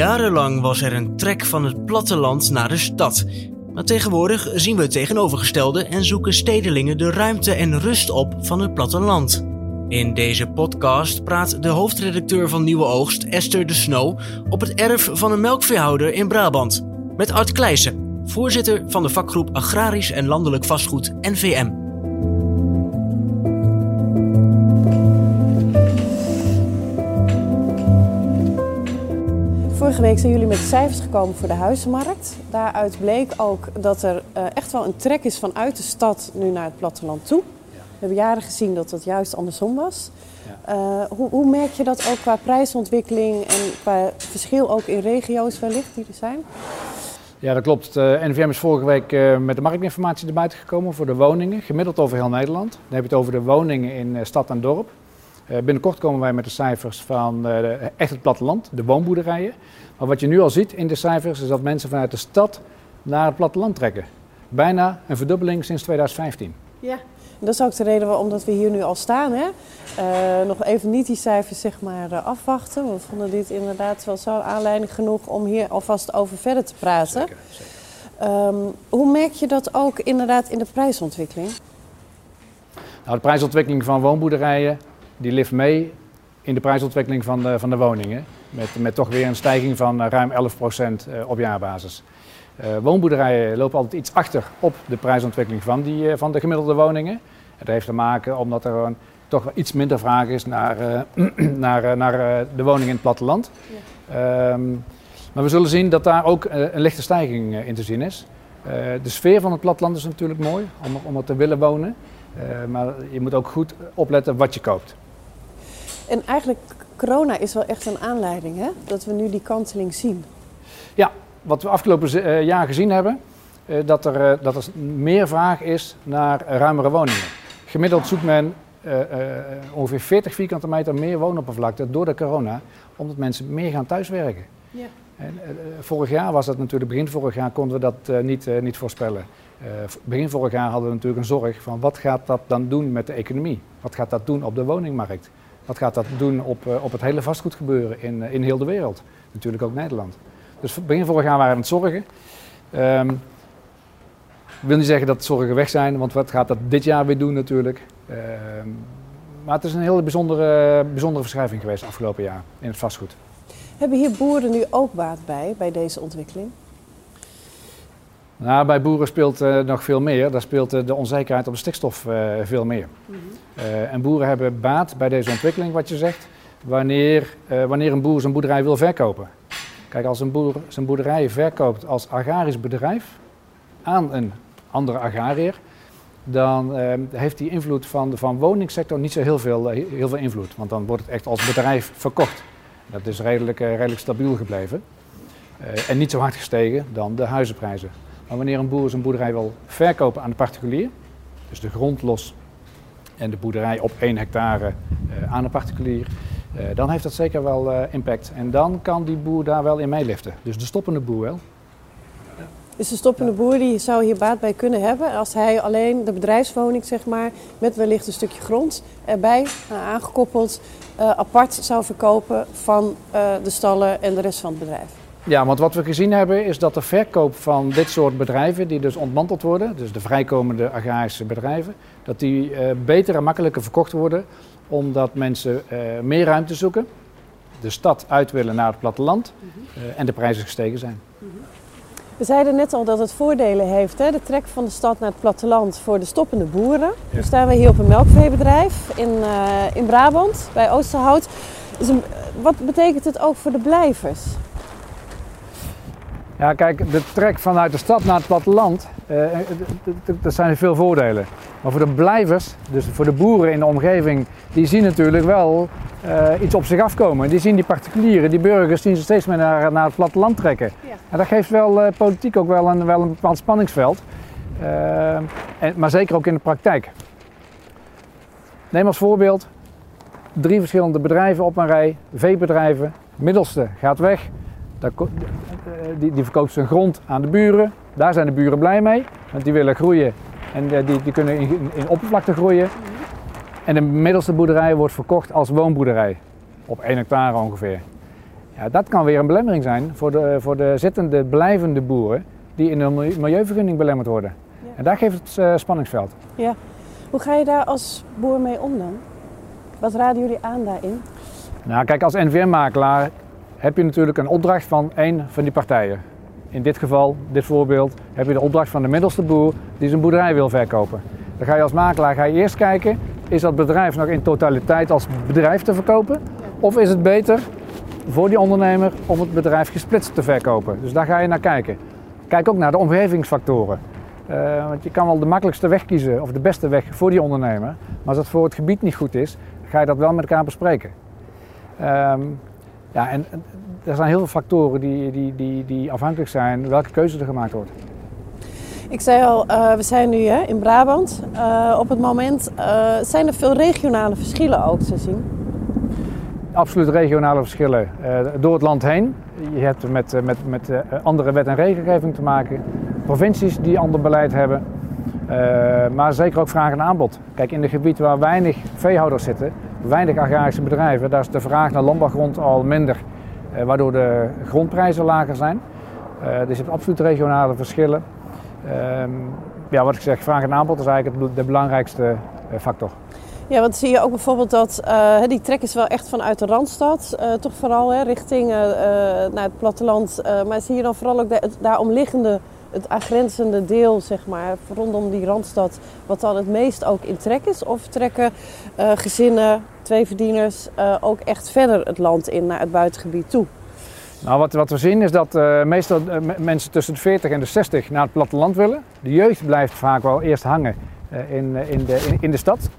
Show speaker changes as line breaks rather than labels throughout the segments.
Jarenlang was er een trek van het platteland naar de stad. Maar tegenwoordig zien we het tegenovergestelde en zoeken stedelingen de ruimte en rust op van het platteland. In deze podcast praat de hoofdredacteur van Nieuwe Oogst, Esther de Snow, op het erf van een melkveehouder in Brabant. Met Art Kleijsen, voorzitter van de vakgroep Agrarisch en Landelijk Vastgoed NVM.
Vorige week zijn jullie met cijfers gekomen voor de huizenmarkt. Daaruit bleek ook dat er uh, echt wel een trek is vanuit de stad nu naar het platteland toe. We hebben jaren gezien dat dat juist andersom was. Ja. Uh, hoe, hoe, merk je dat ook qua prijsontwikkeling en qua verschil ook in regio's wellicht die er zijn?
Ja, dat klopt. Eh, NVM is vorige week met de marktinformatie naar buiten gekomen voor de woningen, gemiddeld over heel Nederland. Dan heb je het over de woningen in stad en dorp. Uh, binnenkort komen wij met de cijfers van uh, echt het platteland, de woonboerderijen. Maar wat je nu al ziet in de cijfers is dat mensen vanuit de stad naar het platteland trekken. Bijna een verdubbeling sinds 2015.
Ja, en dat is ook de reden waarom we hier nu al staan. Hè? Uh, nog even niet die cijfers zeg maar, afwachten. We vonden dit inderdaad wel zo aanleiding genoeg om hier alvast over verder te praten. Zeker, zeker. Um, hoe merk je dat ook inderdaad in de prijsontwikkeling?
Nou, de prijsontwikkeling van woonboerderijen die lift mee in de prijsontwikkeling van de, van de woningen. Met, met toch weer een stijging van eh, ruim 11% eh, op jaarbasis. Uh, woonboerderijen lopen altijd iets achter op de prijsontwikkeling van, die, van de gemiddelde woningen. dat heeft te maken omdat er een, toch iets minder vraag is naar, naar, naar de woningen in het platteland. Ja. Um, maar we zullen zien dat daar ook een lichte stijging in te zien is. de sfeer van het platteland is natuurlijk mooi om, om er te willen wonen. maar je moet ook goed opletten wat je koopt.
En eigenlijk, corona is wel echt een aanleiding, hè? Dat we nu die kanteling zien.
Ja, wat we afgelopen uh, jaar gezien hebben, uh, dat, er, uh, dat er meer vraag is naar ruimere woningen. Gemiddeld zoekt men ongeveer 40 vierkante meter meer woonoppervlakte door de corona, omdat mensen meer gaan thuiswerken. Ja. En, vorig jaar was dat natuurlijk, begin vorig jaar konden we dat niet, niet voorspellen. begin vorig jaar hadden we natuurlijk een zorg van wat gaat dat dan doen met de economie? Wat gaat dat doen op de woningmarkt? Wat gaat dat doen op, uh, op het hele vastgoedgebeuren in, uh, in heel de wereld? Natuurlijk ook Nederland. Dus begin vorig jaar waren we aan het zorgen. Um, ik wil niet zeggen dat zorgen weg zijn, want wat gaat dat dit jaar weer doen natuurlijk. Um, maar het is een hele bijzondere, bijzondere verschuiving geweest afgelopen jaar in het vastgoed.
Hebben hier boeren nu ook baat bij, bij deze ontwikkeling?
Nou, bij boeren speelt uh, nog veel meer. Daar speelt uh, de onzekerheid op de stikstof uh, veel meer. Mm -hmm. en boeren hebben baat bij deze ontwikkeling, wat je zegt, wanneer, wanneer een boer zijn boerderij wil verkopen. Kijk, als een boer zijn boerderij verkoopt als agrarisch bedrijf aan een andere agrariër, dan heeft die invloed van de van woningsector niet zo heel veel, heel veel invloed. Want dan wordt het echt als bedrijf verkocht. Dat is redelijk, redelijk stabiel gebleven. en niet zo hard gestegen dan de huizenprijzen. Maar wanneer een boer zijn boerderij wil verkopen aan de particulier, dus de grond los en de boerderij op 1 hectare uh, aan de particulier, uh, dan heeft dat zeker wel uh, impact. En dan kan die boer daar wel in meeliften. Dus de stoppende boer wel.
Dus de stoppende boer die zou hier baat bij kunnen hebben als hij alleen de bedrijfswoning, zeg maar, met wellicht een stukje grond erbij aangekoppeld, apart zou verkopen van de stallen en de rest van het bedrijf.
Ja, want wat we gezien hebben is dat de verkoop van dit soort bedrijven, die dus ontmanteld worden, dus de vrijkomende agrarische bedrijven, dat die uh, beter en makkelijker verkocht worden, omdat mensen uh, meer ruimte zoeken, de stad uit willen naar het platteland uh, en de prijzen gestegen zijn.
We zeiden net al dat het voordelen heeft, hè? de trek van de stad naar het platteland voor de stoppende boeren. Ja. Nu staan we hier op een melkveebedrijf in, in Brabant, bij Oosterhout. Dus wat betekent het ook voor de blijvers?
Ja, kijk, de trek vanuit de stad naar het platteland, uh, er zijn veel voordelen. Maar voor de blijvers, dus voor de boeren in de omgeving, die zien natuurlijk wel iets op zich afkomen. Die zien die particulieren, die burgers, zien ze steeds meer naar, naar het platteland trekken. Ja. En dat geeft wel politiek ook wel een, wel een bepaald spanningsveld. En, maar zeker ook in de praktijk. Neem als voorbeeld drie verschillende bedrijven op een rij, veebedrijven. Middelste gaat weg, die, die verkoopt zijn grond aan de buren. Daar zijn de buren blij mee, want die willen groeien en eh, die, die kunnen in, in oppervlakte groeien. En de middelste boerderij wordt verkocht als woonboerderij, op 1 hectare ongeveer. Ja, dat kan weer een belemmering zijn voor de, voor de zittende, blijvende boeren die in een milieuvergunning belemmerd worden. En daar geeft het uh, spanningsveld.
Ja. Hoe ga je daar als boer mee om dan? Wat raden jullie aan daarin?
Nou, kijk, als NVM-makelaar heb je natuurlijk een opdracht van één van die partijen. In dit geval, dit voorbeeld, heb je de opdracht van de middelste boer die zijn boerderij wil verkopen. Dan ga je als makelaar ga je eerst kijken, is dat bedrijf nog in totaliteit als bedrijf te verkopen? Of is het beter voor die ondernemer om het bedrijf gesplitst te verkopen? Dus daar ga je naar kijken. Kijk ook naar de omgevingsfactoren. Uh, want je kan wel de makkelijkste weg kiezen of de beste weg voor die ondernemer. Maar als dat voor het gebied niet goed is, ga je dat wel met elkaar bespreken. Um, ja, en er zijn heel veel factoren die, die, die, die afhankelijk zijn welke keuze er gemaakt wordt.
Ik zei al, uh, we zijn nu hè, in Brabant. Uh, op het moment uh, zijn er veel regionale verschillen ook te zien.
Absoluut regionale verschillen door het land heen. Je hebt met, met, met andere wet en regelgeving te maken. Provincies die ander beleid hebben. maar zeker ook vraag en aanbod. Kijk, in een gebied waar weinig veehouders zitten, weinig agrarische bedrijven, daar is de vraag naar landbouwgrond al minder. waardoor de grondprijzen lager zijn. er zitten absoluut regionale verschillen. Ehm, ja, wat ik zeg, vraag en aanbod is eigenlijk de belangrijkste eh, factor.
Ja, want zie je ook bijvoorbeeld dat uh, die trek is wel echt vanuit de Randstad, uh, toch vooral hè, richting naar het platteland. maar zie je dan vooral ook de, daaromliggende, het aangrenzende deel, zeg maar, rondom die Randstad, wat dan het meest ook in trek is? Of trekken gezinnen, twee verdieners, ook echt verder het land in naar het buitengebied toe?
Nou, wat, wat we zien is dat uh, meestal uh, mensen tussen de 40 en de 60 naar het platteland willen. De jeugd blijft vaak wel eerst hangen uh, in, in, de, in, de stad.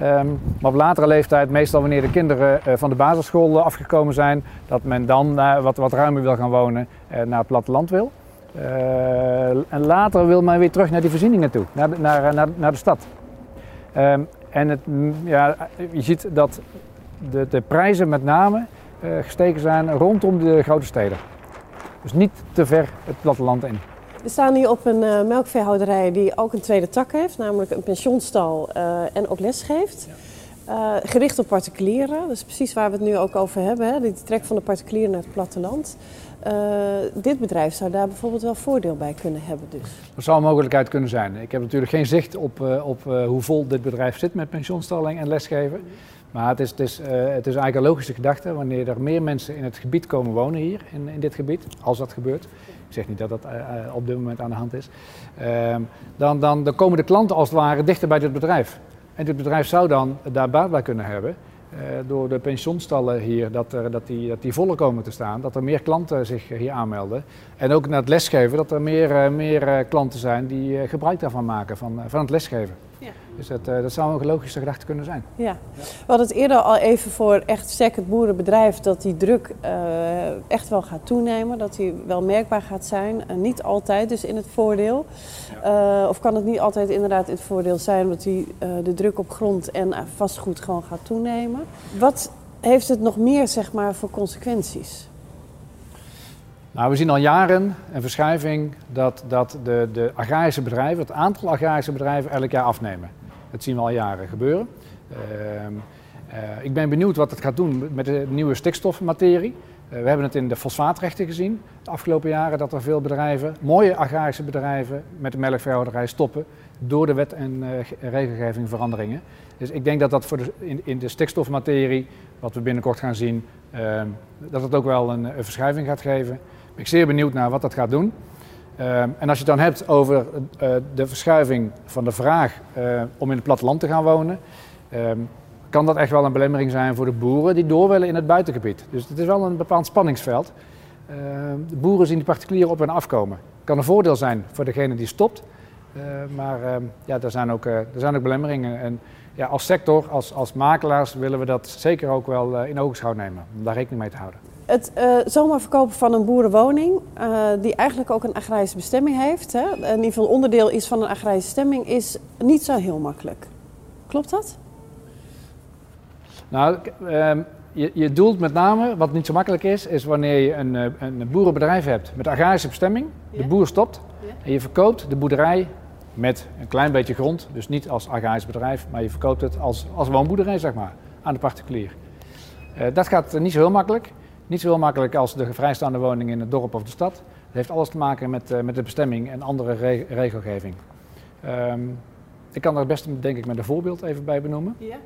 Um, maar op latere leeftijd, meestal wanneer de kinderen van de basisschool afgekomen zijn, dat men dan wat, wat ruimer wil gaan wonen naar het platteland wil. En later wil men weer terug naar die voorzieningen toe, naar de, naar, naar, naar de stad. Um, en het, ja, je ziet dat de, de prijzen met name eh, gesteken zijn rondom de grote steden. Dus niet te ver het platteland in.
We staan hier op een uh, melkveehouderij die ook een tweede tak heeft, namelijk een pensionstal uh, en ook lesgeeft. Uh, gericht op particulieren, dat is precies waar we het nu ook over hebben, hè? die trek van de particulieren naar het platteland. dit bedrijf zou daar bijvoorbeeld wel voordeel bij kunnen hebben dus.
Dat zou een mogelijkheid kunnen zijn. Ik heb natuurlijk geen zicht op, op hoe vol dit bedrijf zit met pensioenstalling en lesgeven. Maar het is, het, is, het is eigenlijk een logische gedachte wanneer er meer mensen in het gebied komen wonen hier, in, in dit gebied, als dat gebeurt. Ik zeg niet dat dat op dit moment aan de hand is. Dan, dan, dan komen de klanten als het ware dichter bij dit bedrijf. En dit bedrijf zou dan daar baat bij kunnen hebben. door de pensioenstallen hier, dat, er, dat, die, dat die voller komen te staan. Dat er meer klanten zich hier aanmelden. En ook naar het lesgeven, dat er meer, meer klanten zijn die gebruik daarvan maken, van, van het lesgeven. Ja. Dus dat, uh, dat zou een logische gedachte kunnen zijn.
Ja. We hadden het eerder al even voor echt sterk het boerenbedrijf dat die druk uh, echt wel gaat toenemen. Dat die wel merkbaar gaat zijn. Uh, niet altijd dus in het voordeel. Ja. of kan het niet altijd inderdaad in het voordeel zijn omdat die, de druk op grond en vastgoed gewoon gaat toenemen. Wat heeft het nog meer zeg maar, voor consequenties?
Nou, we zien al jaren een verschuiving dat, dat de, de agrarische bedrijven, het aantal agrarische bedrijven elk jaar afnemen. Dat zien we al jaren gebeuren. Uh, uh, ik ben benieuwd wat het gaat doen met de nieuwe stikstofmaterie. Uh, we hebben het in de fosfaatrechten gezien de afgelopen jaren dat er veel bedrijven, mooie agrarische bedrijven, met de melkveehouderij stoppen door de wet en regelgeving veranderingen. Dus ik denk dat dat voor de, in, in de stikstofmaterie, wat we binnenkort gaan zien, ehm, dat het ook wel een, een verschuiving gaat geven ben ik zeer benieuwd naar wat dat gaat doen. Uh, en als je het dan hebt over uh, de verschuiving van de vraag uh, om in het platteland te gaan wonen, ehm, kan dat echt wel een belemmering zijn voor de boeren die door willen in het buitengebied. Dus het is wel een bepaald spanningsveld. Ehm, de boeren zien die particulieren op en afkomen. Kan een voordeel zijn voor degene die stopt, maar ja, er, zijn ook, er zijn ook belemmeringen. En ja, als sector, als, als makelaars, willen we dat zeker ook wel in ogenschouw nemen, om daar rekening mee te houden.
Het uh, zomaar verkopen van een boerenwoning, uh, die eigenlijk ook een agrarische bestemming heeft, hè, in ieder geval onderdeel is van een agrarische stemming, is niet zo heel makkelijk. Klopt dat?
Nou, uh, je, je doelt met name, wat niet zo makkelijk is, is wanneer je een, eh, een boerenbedrijf hebt met agrarische bestemming, de boer stopt ja. en je verkoopt de boerderij met een klein beetje grond, dus niet als agrarisch bedrijf, maar je verkoopt het als, als woonboerderij, zeg maar, aan de particulier. dat gaat niet zo heel makkelijk. Niet zo heel makkelijk als de vrijstaande woning in het dorp of de stad. Het heeft alles te maken met, uh, met de bestemming en andere re regelgeving. Um, ik kan er het beste denk ik met een voorbeeld even bij benoemen. Ja.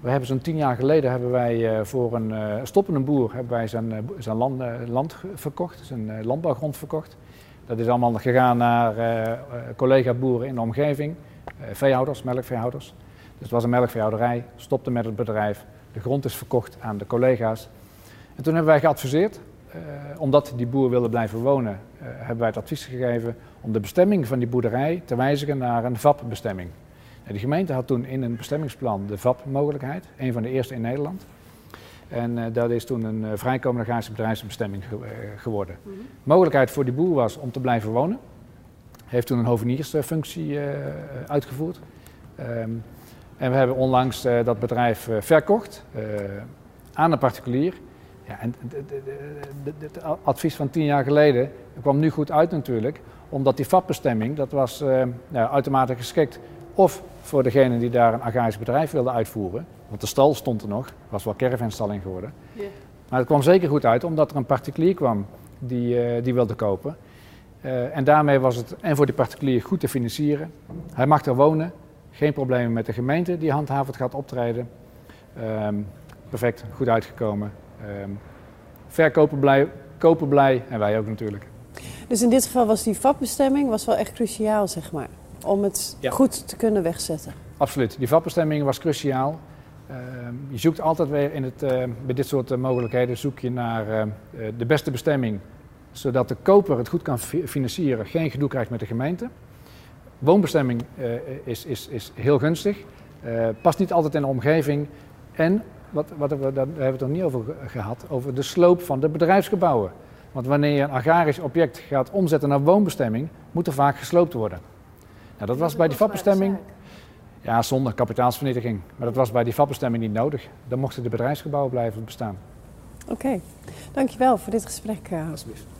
We hebben zo'n tien jaar geleden hebben wij uh, voor een uh, stoppende boer hebben wij zijn, zijn land, land, verkocht, zijn landbouwgrond verkocht. Dat is allemaal gegaan naar collega-boeren in de omgeving, veehouders, melkveehouders. Dus het was een melkveehouderij, stopte met het bedrijf. De grond is verkocht aan de collega's. En toen hebben wij geadviseerd, uh, omdat die boer wilde blijven wonen, uh, hebben wij het advies gegeven om de bestemming van die boerderij te wijzigen naar een VAP-bestemming. De gemeente had toen in een bestemmingsplan de VAP-mogelijkheid, een van de eerste in Nederland. En uh, dat is toen een vrijkomende agrarische bedrijfsbestemming ge geworden. Mm -hmm. Mogelijkheid voor die boer was om te blijven wonen. Heeft toen een hoveniersfunctie uitgevoerd. Um, en we hebben onlangs dat bedrijf verkocht aan een particulier. Ja, en het advies van tien jaar geleden kwam nu goed uit natuurlijk, omdat die vatbestemming, dat was nou, uitermate geschikt of voor degene die daar een agrarisch bedrijf wilde uitvoeren, want de stal stond er nog, was wel caravanstalling geworden. Maar het kwam zeker goed uit omdat er een particulier kwam die, die wilde kopen. en daarmee was het en voor die particulier goed te financieren. Hij mag er wonen, geen problemen met de gemeente die handhavend gaat optreden. Um, perfect, goed uitgekomen. Um, verkopen blij, kopen blij en wij ook natuurlijk.
Dus in dit geval was die vatbestemming was wel echt cruciaal, zeg maar, om het ja. goed te kunnen wegzetten.
Absoluut, die vatbestemming was cruciaal. Uh, je zoekt altijd weer in het, uh, bij dit soort uh, mogelijkheden zoek je naar ehm, de beste bestemming, zodat de koper het goed kan financieren, geen gedoe krijgt met de gemeente. Woonbestemming uh, is, is, is heel gunstig, uh, past niet altijd in de omgeving. En, wat, wat we, daar hebben we het nog niet over gehad, over de sloop van de bedrijfsgebouwen. Want wanneer je een agrarisch object gaat omzetten naar woonbestemming, moet er vaak gesloopt worden. Nou, dat was bij die vatbestemming, ja, zonder kapitaalsvernietiging. Maar dat was bij die vatbestemming niet nodig. Dan mochten de bedrijfsgebouwen blijven bestaan.
Oké, okay. dankjewel voor dit gesprek. Uh.
Alsjeblieft.